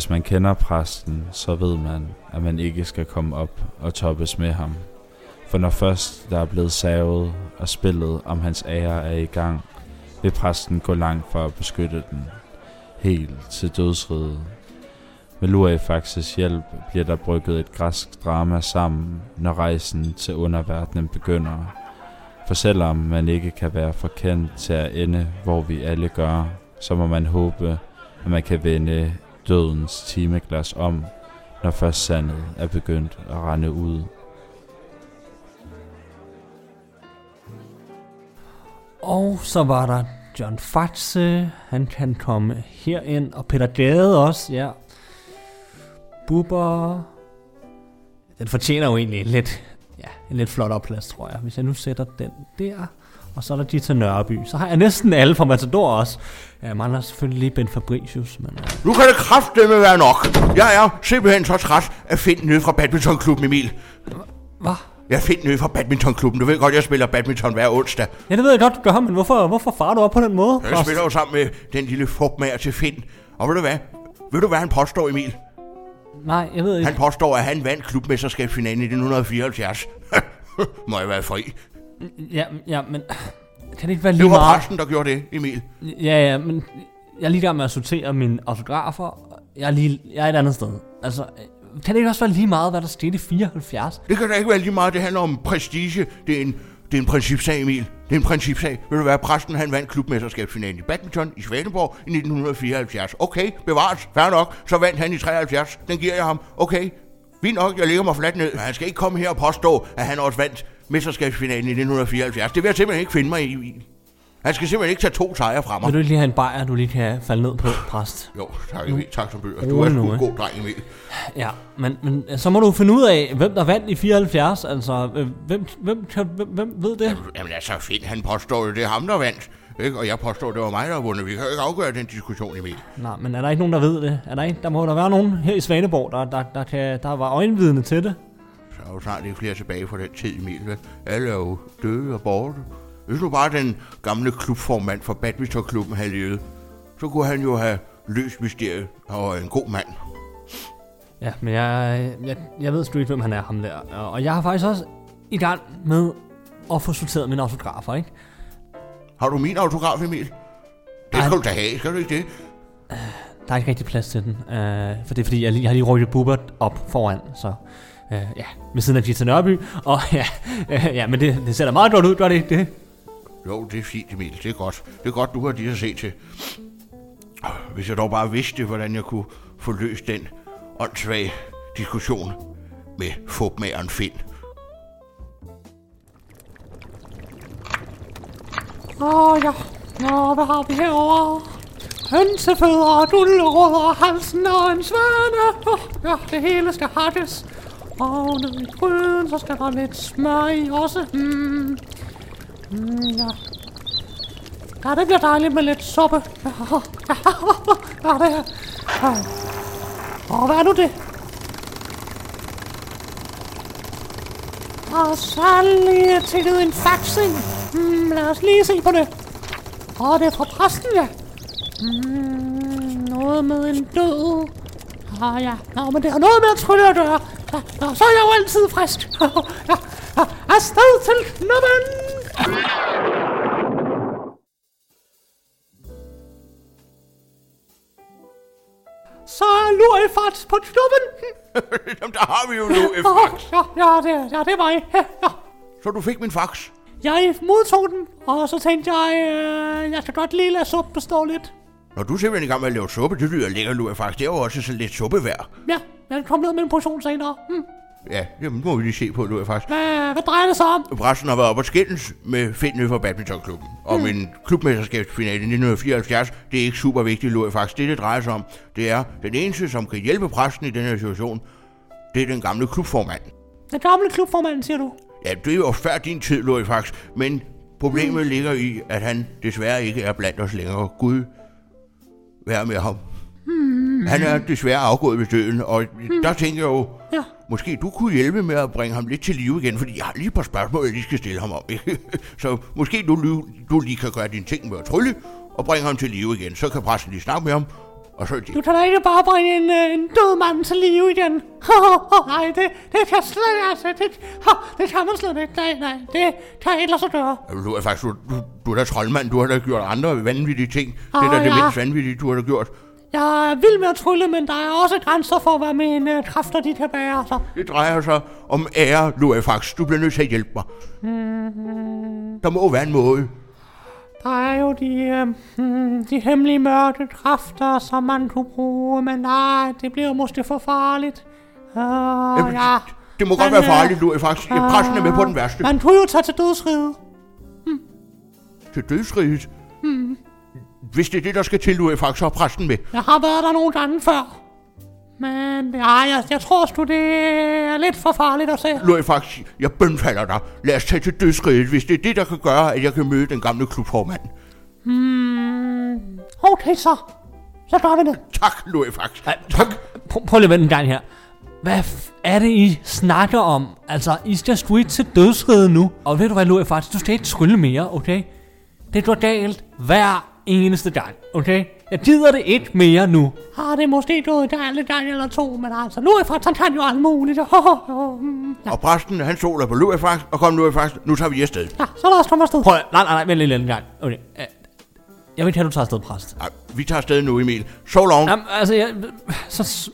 Hvis man kender præsten, så ved man, at man ikke skal komme op og toppes med ham. For når først der er blevet savet, og spillet om hans ære er i gang, vil præsten gå langt for at beskytte den, helt til dødsriget. Med Lurifaxes hjælp bliver der brygget et græsk drama sammen, når rejsen til underverdenen begynder. For selvom man ikke kan være forkendt til at ende, hvor vi alle gør, så må man håbe, at man kan vende dødens timeglas om, når først sandet er begyndt at rende ud. Og så var der John Fatse, han kan komme herind, og Peter Gade også, ja. Bubber, den fortjener jo egentlig lidt, ja, en lidt flot plads, tror jeg. Hvis jeg nu sætter den der, og så er der Gita Nørby. Så har jeg næsten alle fra Matador også. Jeg mangler selvfølgelig lige Ben Fabricius, men... Uh... Nu kan det kraftedeme være nok. Jeg er simpelthen så træt af finde nede fra badmintonklubben, Emil. Hvad? Jeg finder nede fra badmintonklubben. Du ved godt, jeg spiller badminton hver onsdag. Ja, det ved jeg godt, du gør, men hvorfor, hvorfor farer du op på den måde? Jeg spiller jo sammen med den lille fugtmager til Finn. Og ved du hvad? Ved du, hvad han påstår, Emil? Nej, jeg ved ikke. Han påstår, at han vandt klubmesterskabsfinalen i 1974. Må jeg være fri? Ja, ja, men... Kan det ikke være lige Det var meget? præsten, der gjorde det, Emil. Ja, ja, men jeg er lige gang med at sortere mine autografer. Jeg er, lige, jeg er et andet sted. Altså, kan det ikke også være lige meget, hvad der skete i 74? Det kan da ikke være lige meget. Det handler om prestige. Det er en, det er en principsag, Emil. Det er en principsag. Vil du være præsten, han vandt klubmesterskabsfinalen i badminton i Svaneborg i 1974. Okay, bevares. Fair nok. Så vandt han i 73. Den giver jeg ham. Okay, fint nok. Jeg ligger mig fladt ned. Men han skal ikke komme her og påstå, at han også vandt mesterskabsfinalen i 1974. Det vil jeg simpelthen ikke finde mig i. Han skal simpelthen ikke tage to sejre fra mig. Vil du ikke lige have en bajer, du lige kan falde ned på, præst? Jo, tak, Emil. Tak som bøger. Du er sgu en god dreng, Emil. Ja, men, men så må du finde ud af, hvem der vandt i 74. Altså, øh, hvem, hvem, hvem, hvem ved det? Jamen altså, Finn, han påstår jo, det er ham, der vandt. Ikke? Og jeg påstår, det var mig, der har vundet. Vi kan jo ikke afgøre den diskussion, Emil. Nej, men er der ikke nogen, der ved det? Er der, ikke? der må der være nogen her i Svaneborg, der, der, der, kan, der var øjenvidne til det. Så er jo snart ikke flere tilbage fra den tid, Emil. Vel? Alle er jo døde og borte. Hvis nu bare den gamle klubformand for badmintonklubben havde levet, så kunne han jo have løst mysteriet og en god mand. Ja, men jeg, jeg, jeg ved sgu ikke, hvem han er, ham der. Og jeg har faktisk også i gang med at få sorteret mine autografer, ikke? Har du min autograf, Emil? Det Ej. skal du da have, skal du ikke det? Der er ikke rigtig plads til den. Uh, for det er fordi, jeg, jeg har lige rykket Bubert op foran, så uh, ja, ved siden af Gita Nørby. Og ja, uh, ja men det, det ser da meget godt ud, gør det ikke det? Jo, det er fint, Emil. Det er godt. Det er godt, du har de at se til. Hvis jeg dog bare vidste, hvordan jeg kunne få løst den åndssvage diskussion med fugtmageren Finn. Åh oh, ja, Nå, hvad har vi herovre? Hønsefødder, dullerødder, halsen og en svane. Oh, ja, det hele skal hakkes. Og ned i gryden, så skal der lidt smør i også. Mm. Mm, ja. ja, det bliver dejligt med lidt suppe. Ja, det her. Og hvad er nu det? Og så lige tækket en faxing. Mm, lad os lige se på det. Og det er fra præsten, ja. Mm, noget med en død. Ah ja, Nå, men det har noget med at trylle at gøre. Ja, så er jeg jo altid frisk. ja, afsted til knubben. Så er Lurifart på knubben. Jamen, der har vi jo nu et fax. Ja, ja, det, ja, det er mig. Ja. Så du fik min fax. Jeg modtog den, og så tænkte jeg, øh, jeg kan godt lige lade suppe bestå lidt. Når du er simpelthen i gang med at lave suppe, det lyder lækkert, nu er faktisk. Det er jo også sådan lidt suppe værd. Ja, jeg kom ned med en portion senere. Hm. Ja, jamen, nu må vi lige se på, nu er faktisk. Hvad, hvad drejer det sig om? Præsten har været op og skændes med Finn fra badmintonklubben. Om en klubmesterskabsfinale i 1974. Det er ikke super vigtigt, Louis faktisk. Det, det drejer sig om, det er den eneste, som kan hjælpe præsten i den her situation. Det er den gamle klubformand. Den gamle klubformand, siger du? Ja, det er jo før din tid, Louis faktisk. Men problemet ligger i, at han desværre ikke er blandt os længere. Gud, vær med ham. Han er desværre afgået ved døden, og der tænker jeg jo, Ja. måske du kunne hjælpe med at bringe ham lidt til live igen, fordi jeg har lige et par spørgsmål, jeg lige skal stille ham om. Ikke? Så måske du, du lige kan gøre dine ting med at trylle, og bringe ham til live igen. Så kan præsten lige snakke med ham, Og så Du kan da ikke bare bringe en, øh, en død mand til live igen. nej, det, det kan slet altså, det, det kan man slet ikke. Nej, nej, det kan ikke lade sig gøre. du er faktisk, du, du, du er da troldmand, du har da gjort andre vanvittige ting. det er da Åh, det ja. mindst vanvittige, du har da gjort. Jeg er vild med at trylle, men der er også grænser for, hvad mine øh, kræfter de kan bære. Så. Det drejer sig om ære, Lurifax. Du bliver nødt til at hjælpe mig. Der må være en måde. Der er jo de, øh, hmm, de hemmelige mørke kræfter, som man kunne bruge, men nej, det bliver måske for farligt. Uh, Jamen, ja. Det må godt Men, være farligt, Lurifax. Jeg pressen er med på den værste. Man kunne jo tage til dødsriget. Til dødsriget. Hvis det er det, der skal til, Lurifax, så er præsten med. Jeg har været der nogle gange før. Men ja, jeg, jeg tror sgu, det er lidt for farligt at se. Lurifax, jeg bønfalder dig. Lad os tage til dødsriget, hvis det er det, der kan gøre, at jeg kan møde den gamle klubformand. Okay, så. Så gør vi det. Tak, Lurifax. Ej, Tak. Prøv, prøv lige at vente en gang her. Hvad f- er det, I snakker om? Altså, I skal street til dødsrede nu. Og ved du hvad, Louis, faktisk, du skal ikke trylle mere, okay? Det går galt hver eneste gang, okay? Jeg gider det ikke mere nu. Ah, det er måske gået en gang eller to, men altså, nu er faktisk, han kan jo alt muligt. Ja, Og præsten, han soler på Lurifax, og kom Lurifax, nu tager vi afsted. ja, så lad os komme afsted. Prøv, at- nej, nej, nej, vent lige en gang. Okay. øh, Jeg vil ikke have, at du tager afsted, præst. Ej, vi tager afsted nu, Emil. So long. Jamen, altså, jeg, så,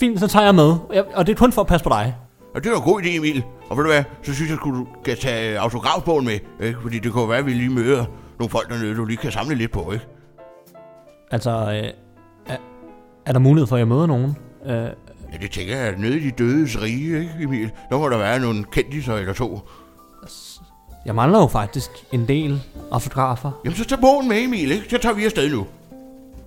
fint, så tager jeg med. Jeg, og det er kun for at passe på dig. Og det var en god idé, Emil. Og ved du hvad, så synes jeg, skulle du kan tage autografbogen med. Ikke? Fordi det kunne være, at vi lige møder nogle folk dernede, du lige kan samle lidt på, ikke? Altså, øh, er, er der mulighed for, at jeg møder nogen? Øh, Ja, det tænker jeg, at nede i de dødes rige, ikke, Emil? Der må der være nogle kendiser eller to. jeg mangler jo faktisk en del autografer. Jamen, så tag bogen med, Emil, ikke? Så tager vi afsted nu.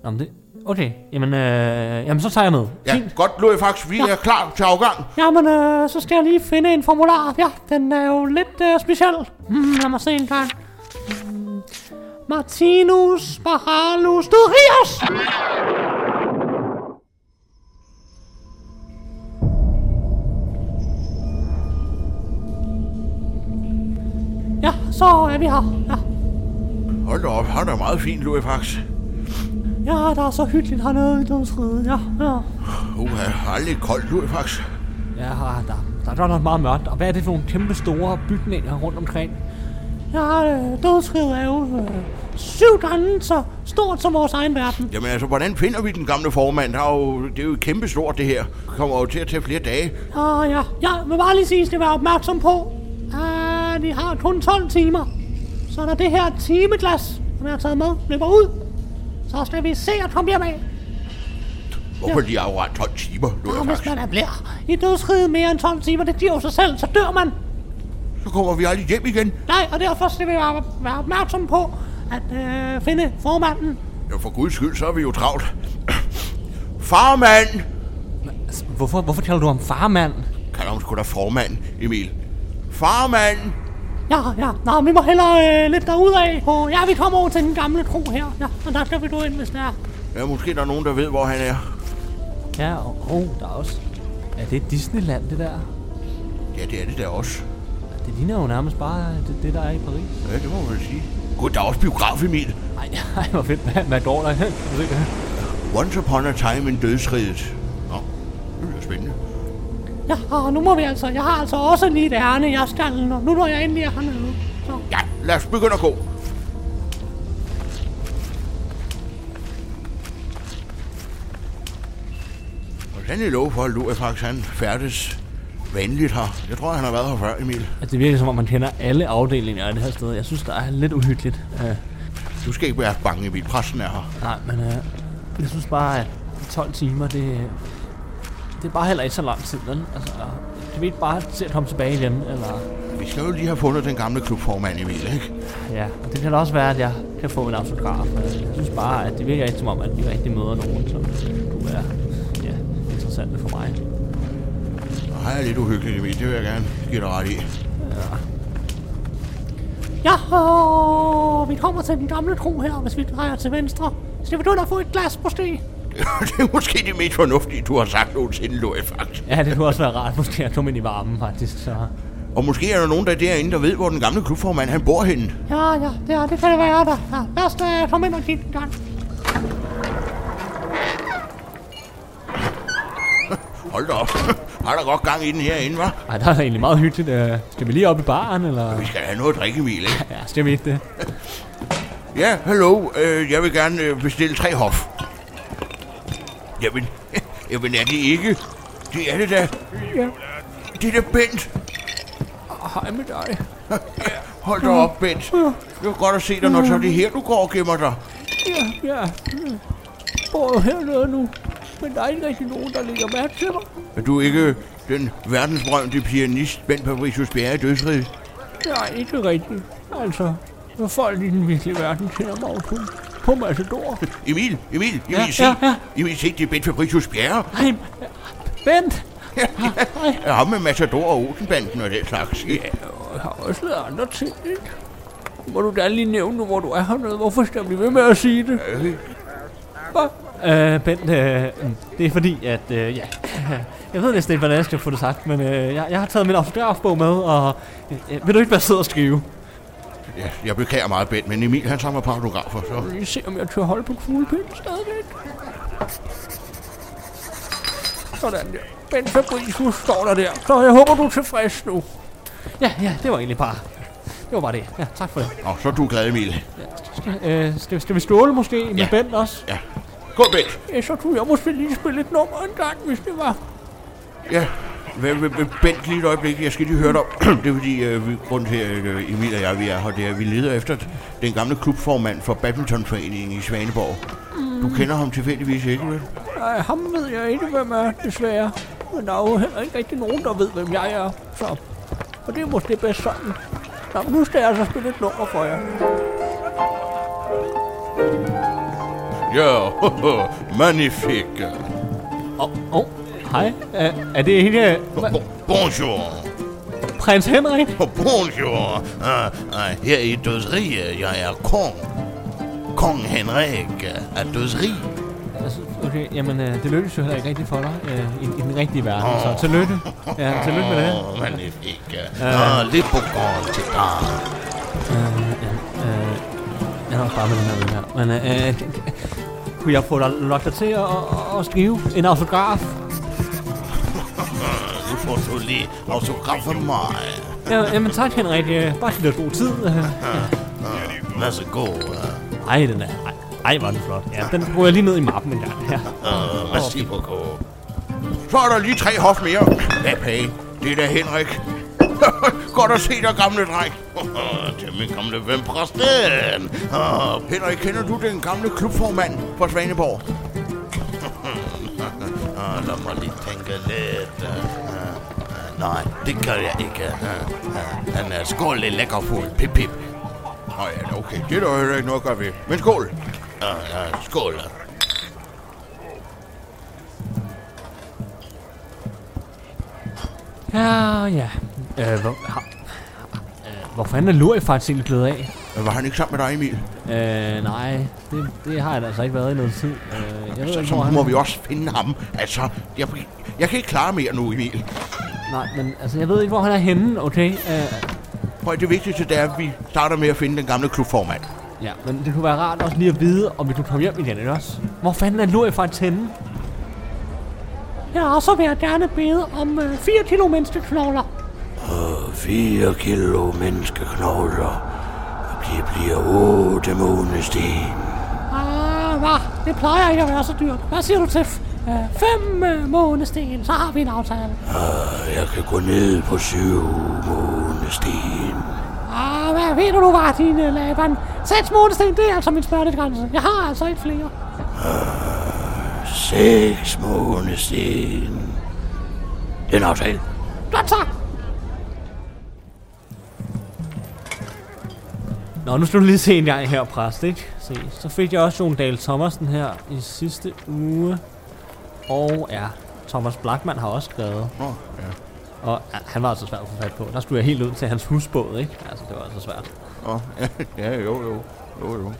Nå, men det, okay, jamen, øh, jamen så tager jeg med. Ja, Fint. godt, Lurifax. Vi er klar til afgang. Jamen, øh, så skal jeg lige finde en formular. Ja, den er jo lidt øh, speciel. Hmm, lad mig se en gang. Hmm. Martinus Barhalus Dødrios! Ja, så er vi her. Ja, Hold da op, han er meget fint, Lurifax. ja der er så hyggeligt hernede i dødsriget. Ja, ja. Uh, er aldrig koldt, Lurifax. Ja, der, der er godt nok meget mørkt. Og hvad er det for nogle kæmpe store bygninger rundt omkring? Ja, øh, dødsriget er jo øh, syv gange så stort som vores egen verden. Jamen altså, hvordan finder vi den gamle formand? Der er jo, det er jo kæmpe stort, det her. Det kommer jo til at tage flere dage. Ah, ja. Jeg vil bare lige sige, at det være opmærksom på, at de har kun 12 timer. Så når det her timeglas, som jeg har taget med, løber ud, så skal vi se at komme hjem af. Hvorfor de afret 12 timer, Og hvis Lurifax? man er bliver i dødsriget mere end 12 timer, det giver jo sig selv, så dør man. Så kommer vi aldrig hjem igen. Nej, og derfor skal vi være, være opmærksom på at øh, finde formanden. Ja, for guds skyld, så er vi jo travlt. Farmand! Hvorfor, hvorfor taler du om farmand? Kalder hun sgu da formand, Emil. Farmand! Ja, ja. Nå, vi må hellere øh, lidt derudad. Og ja, vi kommer over til den gamle tro her. Ja, og der skal vi gå ind, hvis det er. Ja, måske der er nogen, der ved, hvor han er. Ja, og oh, der er også... Er det Disneyland, det der? Ja, det er det der også. Det ligner jo nærmest bare det, det der er i Paris. Ja, det må man sige. Også biograf, Emil. Ej, ej hvor fedt. Hvad, hvad går der? Once upon a time in dødsriget. Nå, det bliver spændende. Ja, og nu må vi altså. Jeg har altså også lige et ærne, jeg skal, nu, nu når jeg endelig er hernede. Så. Ja, lad os begynde at gå. Og sådan er lov for, at Lurifax han færdes vanligt her. Jeg tror, han har været her før, Emil. Altså, det virker som om, man kender alle afdelinger af det her sted. Jeg synes, der er lidt uhyggeligt. Uh, Du skal ikke være bange, Emil. Præsten er her. nej, men uh, jeg synes bare, at de 12 timer, det, det er bare heller ikke så lang tid, vel? Altså, kan vi ikke bare se at komme tilbage igen, eller... Vi skal jo lige have fundet den gamle klubformand, Emil, ikke? Ja, og det kan da også være, at jeg kan få en autograf. Jeg synes bare, at det virker ikke som om, at vi rigtig møder nogen, som kunne være ja, interessante for mig. Er lidt uhyggeligt, Emil. Det vil jeg gerne give dig ret i. Ja, og vi kommer til den gamle tro her, hvis vi drejer til venstre. Skal vi begynde at få et glas måske? det er måske det mest fornuftige, du har sagt nogensinde, Lurifax. Ja, det kunne også være rart, måske at komme ind i varmen, faktisk. Så. Og måske er der nogen der er derinde, der ved, hvor den gamle klubformand han bor henne. Ja, ja, det, er, det kan det være der. Ja, lad os da komme ind og kigge en gang. hold da op. Har der godt gang i den herinde, hva'? Ej, der er da egentlig meget hyggeligt. Øh, skal vi lige op i baren, eller? Vi skal have noget at drikke, Emil, ikke? Ja, skal vi ikke det? Ja, hallo. Øh, jeg vil gerne øh, bestille tre hof. Jamen, jamen er det ikke? Det er det da. Ja. Det er da Bent. Hej med dig. Hold da op, Bent. Det er godt at se dig, når så er det her, du går og gemmer dig. Ja, ja. Bor jo hernede nu. Men der er ikke rigtig nogen, der ligger mærke til mig. Er du ikke den verdensberømte pianist, Bent Fabricius Bjerre i dødsriget? Nej, ikke rigtigt. Altså, når folk i den virkelige verden kender mig jo kun på Matador. Emil, Emil, Emil, Ja, se. ja, ja. Emil, se, det er Bent Fabricius Bjerre. Hej, Bent. Er ham med Matador og Olsenbanden og den slags. Ja. Jeg har også lavet andre ting, ikke? Må du da lige nævne nu, hvor du er hernede. Hvorfor skal vi ved med at sige det? Hvad? Øh, Bent, øh, det er fordi, at, øh, ja, jeg ved næsten ikke, hvordan jeg skal få det sagt, men øh, jeg, jeg har taget min autografbog med, og øh, vil du ikke være sød og skrive? ja, jeg beklager meget, Bent, men Emil han samler på autografer, så... Lige se, om jeg tør holde på kuglepinden stadigvæk. Sådan der. Bent Fabricius står der der, så jeg håber, du er tilfreds nu. Ja, ja, det var egentlig bare, det var bare det. Ja, tak for det. Nå, så er du glad, Emil. Øh, skal, skal vi ståle måske med Ja. Bent også? Ja. Gå, Bent. Ja, så kunne jeg måske lige spille et nummer en gang, hvis det var. Ja, Bent lige et øjeblik, jeg skal lige høre dig om. Det er fordi, øh, vi, grunden til, at øh, Emil og jeg vi er her, det er, vi leder efter den gamle klubformand for badmintonforeningen i Svaneborg. Du kender ham tilfældigvis ikke, vel? Nej, ham ved jeg ikke, hvem er, desværre. Men der er jo heller ikke rigtig nogen, der ved, hvem jeg er. Så, og det er måske bedst sådan. Nå, nu skal jeg altså spille et nummer for jer. Ja, magnifique. Åh, oh, oh, hej. Er, er det ikke Bo- bonjour. prins Henrik? Bonjour. Uh, uh, her i dødsriget, jeg er kong. Kong Henrik af dødsrig. Altså, okay, jamen, øh, det lykkes jo heller ikke rigtigt for dig øh, i, i den rigtige verden. Så tillykke. Ja, tillykke med det. Åh, magnifique. Uh, lidt på grund til dig. Øh, også bare med den her øl her. Men øh, øh, kunne jeg få dig lukket dig til at, at, at skrive en autograf? Nu får du lige autograf af mig. Ja, jamen tak Henrik. Øh, Bare giv dig god tid. Øh, Værsgo. Ej, den er... Ej, ej, var den flot. Ja, den bruger jeg lige ned i mappen en gang. Ja. Uh, merci beaucoup. Så er der lige tre hof mere. Hvad pæn? Det er da Henrik. Godt at se dig, gamle dreng. er min gamle ven præsten. Henrik, kender du den gamle klubformand for Svaneborg? lad mig lige tænke lidt. Nej, det gør jeg ikke. Han er skål lidt lækker fuld. Pip, pip. Nå ja, okay. Det er der ikke noget at gøre ved. Men skål. Skål. Ja, ja. Øh, hvor, har, øh, hvor fanden er Luri faktisk egentlig blevet af? Var han ikke sammen med dig, Emil? Øh, nej, det, det har jeg da altså ikke været i noget tid. Øh, jeg ved Så, ikke, så han må vi også finde ham. Altså, jeg, jeg kan ikke klare mere nu, Emil. Nej, men altså, jeg ved ikke, hvor han er henne, okay? Øh, Prøv, det vigtigste det er, at vi starter med at finde den gamle klubformand. ja, men det kunne være rart også lige at vide, om vi kunne komme hjem igen, ikke også? Hvor fanden er Luri faktisk henne? Ja, og så vil jeg gerne bede om øh, 4 kilo menneskeknogler. 4 kilo menneskeknogler. Det bliver 8 månesten. Ah, hvad? Det plejer ikke at være så dyrt. Hvad siger du til 5 øh, månesten? Så har vi en aftale. Jeg kan gå ned på 7 månesten. Ah, hvad ved du nu, var din øh, Laban? 6 månesten, det er altså min spørgetgrænse. Jeg har altså ikke flere. 6 månesten. Det er en aftale. Godt så. Nå, nu skal du lige se en gang her, præst, ikke? Se, så fik jeg også Jon Dahl Thomasen her i sidste uge. Og ja, Thomas Blackman har også skrevet. Nå, ja. Og ja, han var altså svær at få fat på. Der skulle jeg helt ud til hans husbåd, ikke? Altså, det var altså svært. Nå, ja, ja, jo, jo. Jo, jo.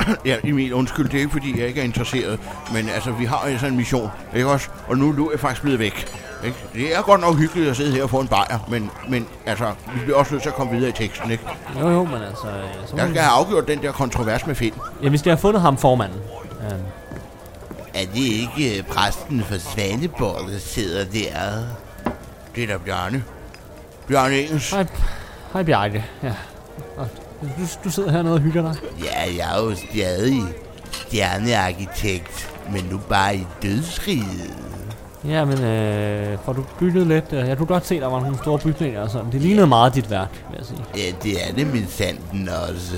Ja, Emil, undskyld, det er ikke fordi, jeg ikke er interesseret. Men altså, vi har jo sådan en mission, ikke også? Og nu, nu er jeg faktisk blevet væk. Ikke? Det er godt nok hyggeligt at sidde her og få en bajer, men, men altså, vi bliver også nødt til at komme videre i teksten, ikke? Jo, jo, men altså... øh, Så Jeg skal have afgjort den der kontrovers med Finn. Ja, vi skal have fundet ham formanden. Um, Er det ikke øh, præsten for Svaneborg, der sidder der? Det er da Bjarne. Bjarne Engels. Hej, hej Bjarke. Ja. Du, du sidder hernede og hygger dig. Ja, jeg er jo stadig stjernearkitekt, men nu bare i dødsriget. Ja, men øh, får du bygget lidt? Jeg kunne godt se, der var nogle store bygninger og sådan. Det lignede meget dit værk, vil jeg sige. Ja, det er det med sanden også.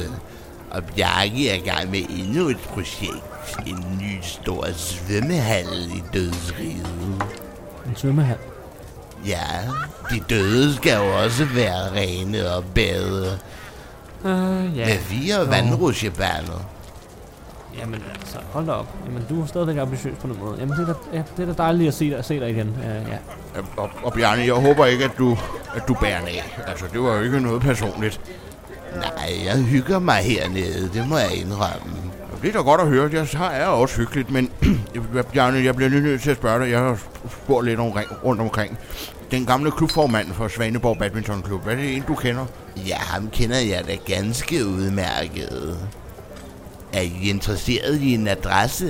Og Bjarke er i gang med endnu et projekt. En ny stor svømmehal i dødsriget. En svømmehal. Ja, de døde skal jo også være rene og bade. Øh, ja. Med fire vandrutsjebaner. Jamen altså, hold da op. Jamen, du er stadigvæk ambitiøs på den måde. Jamen, det er da, ja, det er da dejligt at se dig, se dig igen. Uh, ja. Og, og Bjarne, jeg håber ikke, at du, at du bærer af. Altså, det var jo ikke noget personligt. Nej, jeg hygger mig hernede, det må jeg indrømme. Det er da godt at høre, jeg har er også hyggeligt, men Bjarne, jeg bliver lige nødt til at spørge dig. Jeg har spurgt lidt omkring, rundt omkring. Den gamle klubformand for Svaneborg Badminton Klub, hvad er det en, du kender? Ja, ham kender jeg da ganske udmærket. Er I interesseret i en adresse?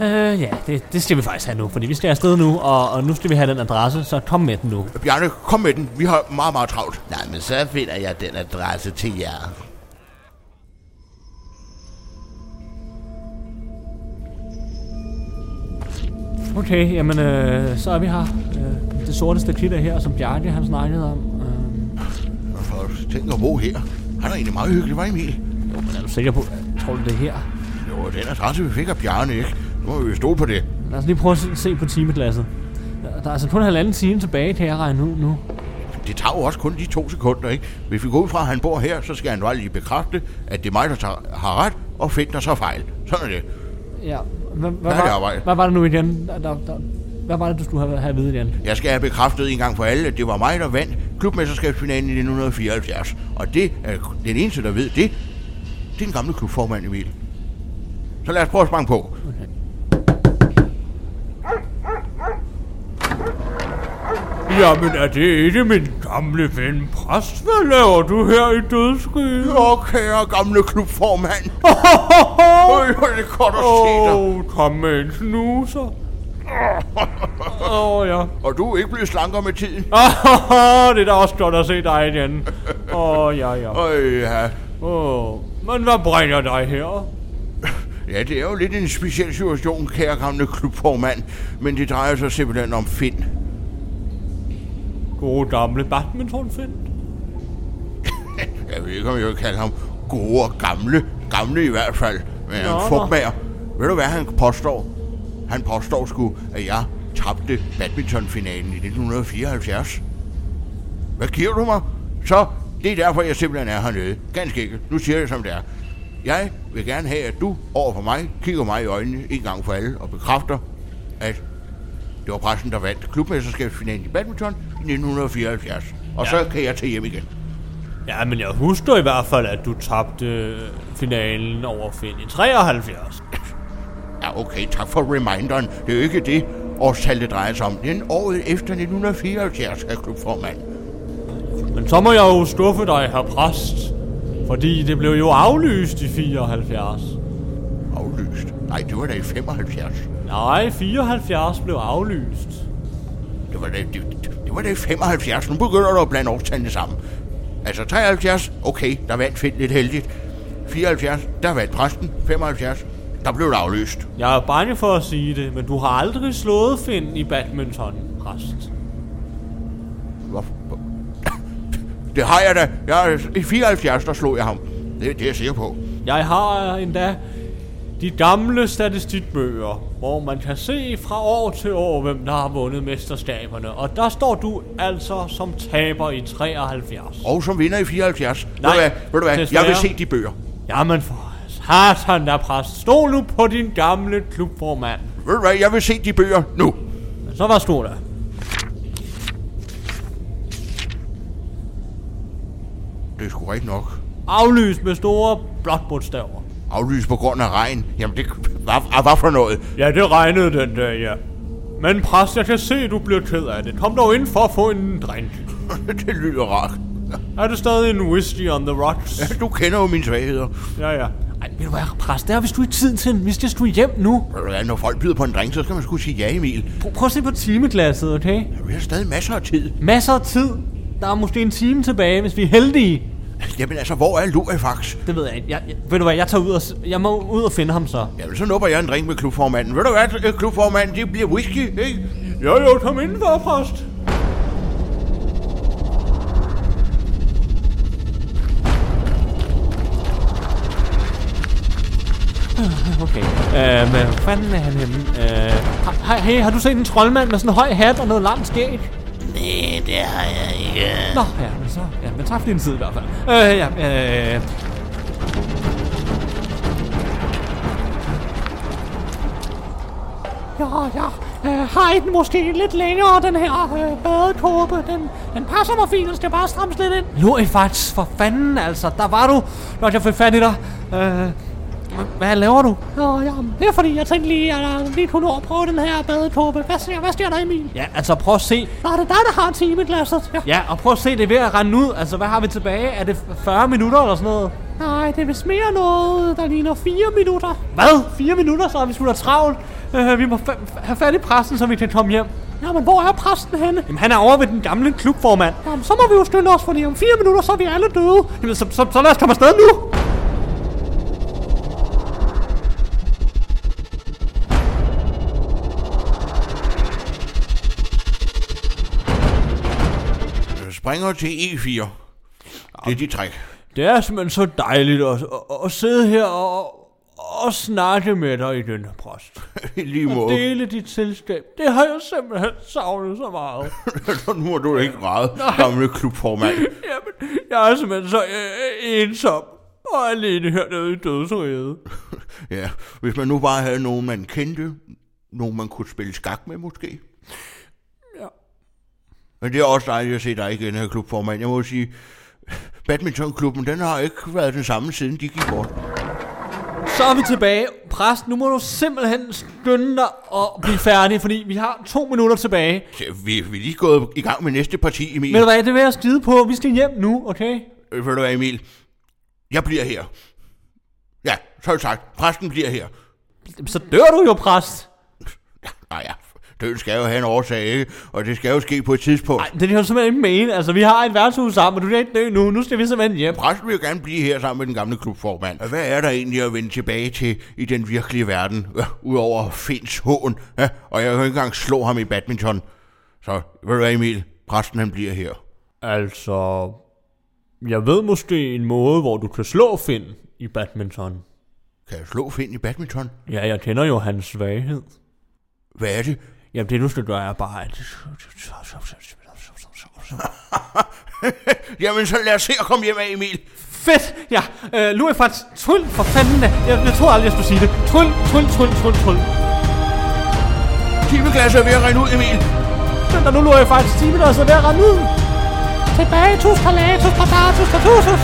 Øh, ja, det, det skal vi faktisk have nu, fordi vi skal afsted nu, og, og nu skal vi have den adresse, så kom med den nu. Bjarne, kom med den. Vi har meget, meget travlt. Nej, men så finder jeg den adresse til jer. Okay, jamen, øh, så er vi her. Øh, det sorte stakit er her, som Bjarke han snakkede om. Øh, For tænk at bo her. Han er egentlig meget hyggelig, var Emil? jo, men er du sikker på, tror du det er her? Jo, den adresse, vi fik af Bjarne, ikke? Nu må vi jo stole på det. Lad os lige prøve at se, se på timeglasset. Der, der er altså kun halvanden time tilbage, kan jeg regne ud nu. Det tager jo også kun de to sekunder, ikke? Hvis vi går ud fra, at han bor her, så skal han bare lige bekræfte, at det er mig, der tager, har ret, og fedt, der så fejl. Sådan er det. Ja, hvad, hvad, var, arbejde. hvad var det nu igen? Der, der, hvad var det, du skulle have, have at vide igen? Jeg skal have bekræftet en gang for alle, at det var mig, der vandt klubmesterskabsfinalen i 1974. Og det er den eneste, der ved det. Den gamle klubformand, Emil. Så lad os prøve at springe på. Jamen, er det ikke min gamle ven præst? Hvad laver du her i dødsriget? Åh, kære gamle klubformand. Øj, hvor er det godt at se dig. Åh, kom med en snuser. Åh, oh, ja. Og du er ikke blevet slankere med tiden. det er da også godt at se dig igen. Åh, oh, ja, ja. Øj, ja. Åh, oh, men hvad bringer dig her? Ja, det er jo lidt en speciel situation, kære gamle klubformand. Men det drejer sig simpelthen om Finn. Gode gamle badmintonfind. Jeg ved ikke, om jeg vil kalde ham gode og gamle. Gamle i hvert fald. Men Nå, en nå. fugtmager. Ved du, hvad han påstår? Han påstår sgu, at jeg tabte badmintonfinalen i 1974. Hvad giver du mig? Så det er derfor, jeg simpelthen er hernede. Ganske enkelt. Nu siger jeg, som det er. Jeg vil gerne have, at du over for mig kigger mig i øjnene en gang for alle og bekræfter, at det var præsten, der vandt klubmesterskabsfinalen i badminton i 1974. Og ja. så kan jeg tage hjem igen. Ja, men jeg husker i hvert fald, at du tabte øh, finalen over Finn i 73. Ja, okay, tak for reminderen. Det er jo ikke det, årstal det drejer sig om. Det er året efter 1974, herr klubformand. Men så må jeg jo skuffe dig, herr præst. Fordi det blev jo aflyst i 74. Aflyst. Nej, det var da i 75. Nej, 74 blev aflyst. Det var da, det, det, var da i 75. Nu begynder du at blande årstallene sammen. Altså 73, okay, der vandt fedt lidt heldigt. 74, der vandt præsten. 75, der blev det aflyst. Jeg er bange for at sige det, men du har aldrig slået Finn i badminton, præst. Det har jeg da. Jeg, I 74, der slog jeg ham. Det, det er jeg sikker på. Jeg har endda de gamle statistikbøger, hvor man kan se fra år til år, hvem der har vundet mesterskaberne. Og der står du altså som taber i 73. Og som vinder i 74. Nej, ved du hvad? Ved du hvad? Jeg desværre. vil se de bøger. Jamen for satan der præst. Stol nu på din gamle klubformand. Ved du hvad? Jeg vil se de bøger nu. Men så var stod der. Det er sgu rigtigt nok. Aflyst med store blåtbogstaver. Aflyst på grund af regn. Jamen, det hvad, hvad for noget? Ja, det regnede den dag, ja. Men præst, jeg kan se, du bliver ked af det. Kom dog ind for at få en drink. det lyder rart. Er det stadig en whisky on the rocks? Ja, du kender jo mine svagheder. Ja, ja. Ej, ved du hvad, præst, har vi stået i tiden til. Vi skal stå hjem nu. Du hvad, Når folk byder på en drink, så skal man sgu sige ja, Emil. Prøv, prøv at se på timeglasset, okay? Vi har stadig masser af tid. Masser af tid. Der er måske en time tilbage, hvis vi er heldige. Jamen altså, hvor er Lurifax? Det ved jeg ikke. Jeg, jeg, ved du hvad, jeg tager ud og, jeg må ud og finde ham så. Jamen, så nupper jeg en drink med klubformanden. Ved du hvad, øh, klubformanden, det bliver whisky, ikke? Jo, jo, kom indenfor, præst. Okay. Øh, hvad fanden er han henne? Øh, hej, hey, har du set en troldmand med sådan en høj hat og noget langt skæg? Nej, det har jeg ikke. Nå, ja, men så... Ja, men tak for din tid i hvert fald. Øh, ja, øh... Ja, ja. Øh, har I den måske lidt længere, den her øh, badekåbe? Den, den passer mig fint, den skal bare strammes lidt ind. Lurifax, for fanden altså. Der var du, når jeg fik fat i dig. Øh, hvad laver du? Nå, ja, det er fordi, jeg tænkte lige, at jeg lige kunne nå at prøve den her badekåbe. Hvad sker, hvad sker der, Emil? Ja, altså prøv at se. Nå, det er dig, der har timeglasset. Ja. Ja, og prøv at se, det er ved at rende ud. Altså, hvad har vi tilbage? Er det 40 minutter eller sådan noget? Nej, det er vist mere noget, der ligner fire minutter. Hvad? 4 minutter, så er vi sgu da travlt. Øh, vi må fa- have fat i præsten, så vi kan komme hjem. Jamen, hvor er præsten henne? Jamen, han er over ved den gamle klubformand. Jamen, så må vi jo skynde os, fordi om fire minutter, så er vi alle døde. Jamen, så, så, så lad os komme afsted nu. Springer til E4. Det er de træk. Det er simpelthen så dejligt at, at, at sidde her og, og snakke med dig i denne præst. I lige Og måde. dele dit selskab. Det har jeg simpelthen savnet så meget. nu må du ikke græde, gamle klubformand. Jamen, jeg er simpelthen så øh, ensom og alene hernede i dødsriget. Ja, hvis man nu bare havde nogen, man kendte. Nogen, man kunne spille skak med, måske. Ja. Men det er også dejligt at se dig igen, her klubformand. Jeg må sige, badmintonklubben, den har ikke været den samme, siden de gik bort. Så er vi tilbage. Præst, nu må du simpelthen skynde dig og blive færdig, fordi vi har to minutter tilbage. Så Vi, vi er lige gået i gang med næste parti, Emil. Ved du hvad, det vil jeg skide på. Vi skal hjem nu, okay? Øh, Ved du hvad, Emil? Jeg bliver her. Ja, så sagt. Præsten bliver her. Så dør du jo, præst. Nej ja, døden skal jo have en årsag, ikke? Og det skal jo ske på et tidspunkt. Nej, det kan du simpelthen ikke mene. Altså, vi har et værtshus sammen, og du kan ikke dø nu. Nu skal vi simpelthen hjem. Præsten vil jo gerne blive her sammen med den gamle klubformand. Hvad er der egentlig at vende tilbage til i den virkelige verden? Ja, Udover Finds hån. Ja, og jeg kan jo ikke engang slå ham i badminton. Så ved du hvad, Emil? Præsten han bliver her. Altså, jeg ved måske en måde, hvor du kan slå Finn i badminton. Kan jeg slå Finn i badminton? Ja, jeg kender jo hans svaghed. Hvad er det? Jamen, det du skal gøre er bare at... Jamen, så lad os se at komme hjem af, Emil. Fedt! Ja, øh, Lurifax, tryl for fanden da. Jeg, jeg tror aldrig, jeg skulle sige det. Tryl, tryl, tryl, tryl, tryl. Timeglasset er ved at rende ud, Emil. Men der nu Lurifax, timen er så ved at rende ud. Tilbage, tus, palatus, patatus, patusus.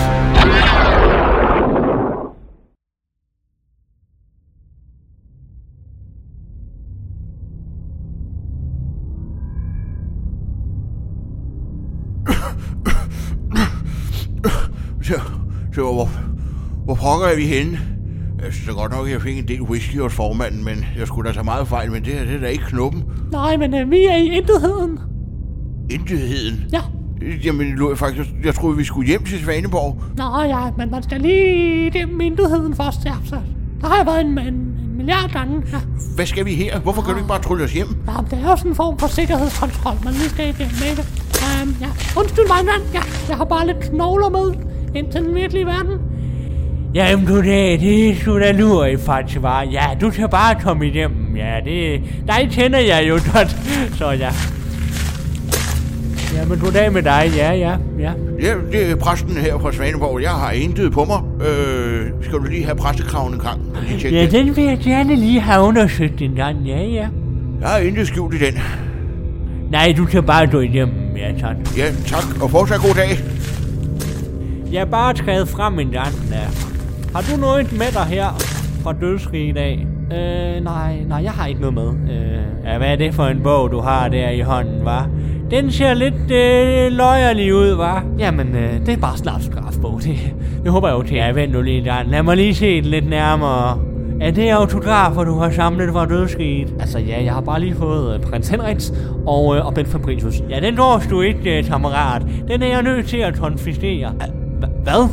Så hvor, hvor pokker er vi henne? Jeg synes godt nok, at jeg fik en del whisky hos formanden, men jeg skulle da tage meget fejl, men det her det er da ikke knuppen. Nej, men øh, vi er i intetheden. Intetheden. Ja. Jamen, Louis, faktisk, jeg, jeg troede, vi skulle hjem til Svaneborg. Nå ja, men man skal lige igennem intetheden først. Ja, så der har jeg været en, en, en milliard gange. Ja. Hvad skal vi her? Hvorfor kan du ikke bare trylle os hjem? ja, det er jo sådan en form for sikkerhedskontrol, man lige skal igennem med det. Um, ja. Undskyld mig, mand. Ja, jeg har bare lidt knogler med ind til den virkelige verden. Jamen du det, det er sgu da Lurifax, var. Ja, du skal bare komme igennem. Ja, det... Dig kender jeg jo godt. Så ja. Jamen goddag med dig, ja, ja, ja. Ja, det er præsten her fra Svaneborg. Jeg har intet på mig. Øh, skal du lige have præstekraven en gang? Lige Ja, den. vil jeg gerne lige have undersøgt en gang, ja, ja. Jeg har intet skjult i den. Nej, du kan bare gå igennem, ja tak. Ja, tak. Og fortsat god dag. Jeg er bare trædet frem en gang, ja. Har du noget med dig her fra dødsriget af? Øh, nej, nej, jeg har ikke noget med. Øh, ja, hvad er det for en bog, du har der i hånden, var? Den ser lidt øh, løjerlig ud, var? Jamen, øh, det er bare slapskraft. autografbog. Det, det håber jeg jo til. Ja, vent nu lige, Dan. Lad mig lige se det lidt nærmere. Er det autografer, du har samlet fra dødsriget? Altså ja, jeg har bare lige fået uh, prins Henriks og, uh, og Ben Fabricius. Ja, den dårs du ikke, uh, kammerat. Den er jeg nødt til at konfiskere. Hvad?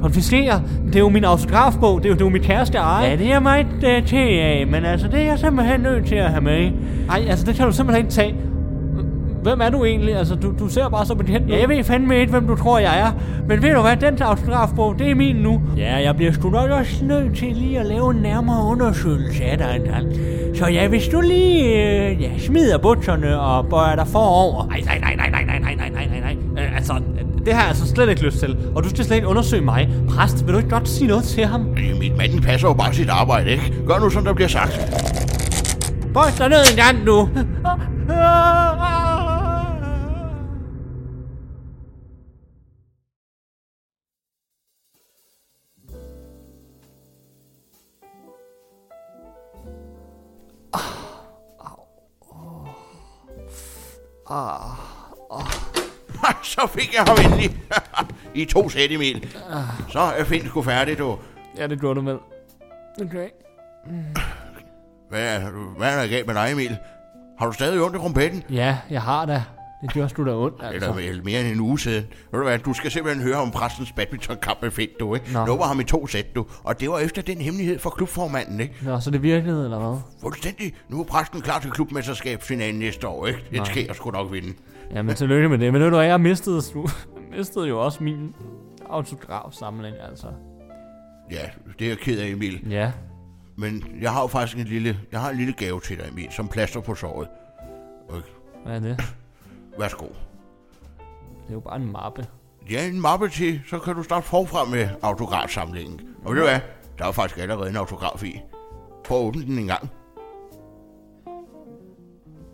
Konfiskere? Det er jo min autografbog, det er jo, det er jo mit kæreste eje. Ja, det er mig uh, til af, men altså det er jeg simpelthen nødt til at have med. Ej, altså det kan du simpelthen ikke tage. Hvem er du egentlig? Altså, du, du ser bare så på Ja, jeg ved fandme ikke, hvem du tror, jeg er. Men ved du hvad, den autografbog, det er min nu. Ja, jeg bliver sgu nok også nødt til lige at lave en nærmere undersøgelse af dig en gang. Så ja, hvis du lige øh, ja, smider bukserne og bøjer dig forover. Nej, nej, nej, nej, nej, nej, nej, nej, nej, nej, nej. Øh, altså, det har jeg altså slet ikke lyst til. Og du skal slet ikke undersøge mig. Præst, vil du ikke godt sige noget til ham? Øh, Mit manden passer jo bare sit arbejde, ikke? Gør nu, som der bliver sagt. Bøj dig ned en gang, du. Så fik jeg ham endelig. I to sæt, Emil. Så er Finn sgu færdig, du. Ja, det gjorde du vel. Okay. Hvad er, hvad er der galt med dig, Emil? Har du stadig ondt i rumpetten? Ja, jeg har da. Det gør sgu da ondt, altså. da vel mere end en uge siden. Ved du hvad, du skal simpelthen høre om præstens badmintonkamp med Finn, du, ikke? Nå. Nu var ham i to sæt, du. Og det var efter den hemmelighed fra klubformanden, ikke? Nå, så det virkede, eller hvad? Fuldstændig. Nu er præsten klar til klubmesterskabsfinalen næste år, ikke? Det skal jeg sgu nok vinde. Jamen, tillykke med det. Men ved du hvad, jeg mistede, slu- mistede jo også min autografsamling, altså. Ja, det er jeg ked af, Emil. Ja. Men jeg har jo faktisk en lille, jeg har en lille gave til dig, Emil, som plaster på såret. Og Hvad er det? Værsgo. Det er jo bare en mappe. Ja, en mappe til, så kan du starte forfra med autografsamlingen. Og ved du hvad, der er faktisk allerede en autograf i. Prøv at åbne den en gang.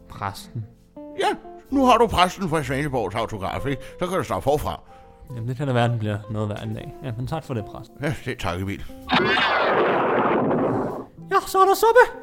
Præsten. Ja, nu har du præsten fra Svaneborgs autograf, ikke? Så kan du starte forfra. Jamen, det kan da være, den bliver noget værd en dag. Ja, men tak for det, præst. Ja, det er tak, Emil. Ja, så er der suppe.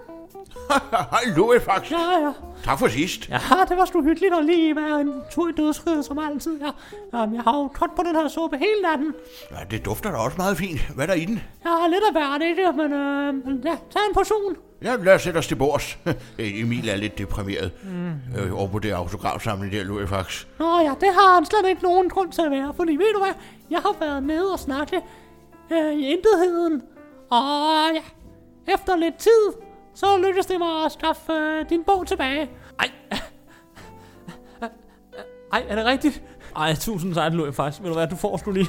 Louis, faktisk. Ja, ja. Tak for sidst. Ja, det var sgu hyggeligt at lige være en tur i dødsriget som altid. Ja. Um, jeg har jo trådt på den her suppe hele natten. Ja, det dufter da også meget fint. Hvad er der i den? Har lidt af hvert, ikke? Men øh, ja, tag en portion. Ja, lad os sætte os til bords. Emil er lidt deprimeret mm. øh, over på det autografsamling der, Louis, faktisk. Nå ja, det har han slet ikke nogen grund til at være. Fordi ved du hvad? Jeg har været nede og snakke øh, i intetheden. Og ja, efter lidt tid, så lykkedes det mig at skaffe øh, din bog tilbage. Ej. Ej, er det rigtigt? Ej, tusind tak, Louis, faktisk. Ved du hvad, du får sgu lige,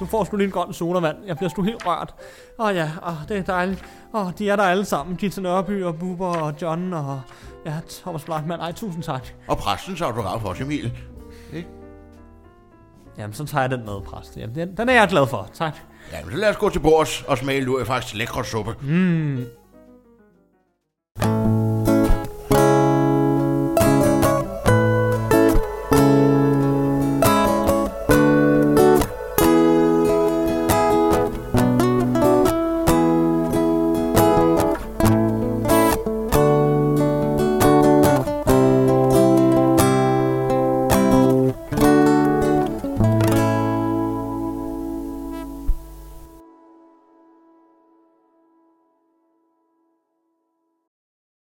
du får sgu lige en grøn sodavand. Jeg bliver sgu helt rørt. Åh ja, åh, det er dejligt. Åh, de er der alle sammen. Gita Nørby og Bubber og John og... Ja, Thomas Blackman. Ej, tusind tak. Og præstens autograf også, Emil. Jamen, så tager jeg den med, præst. Jamen, den, den er jeg glad for. Tak. Ja, men så lad os gå til bords og smage Louis faktisk lækre suppe. Mm,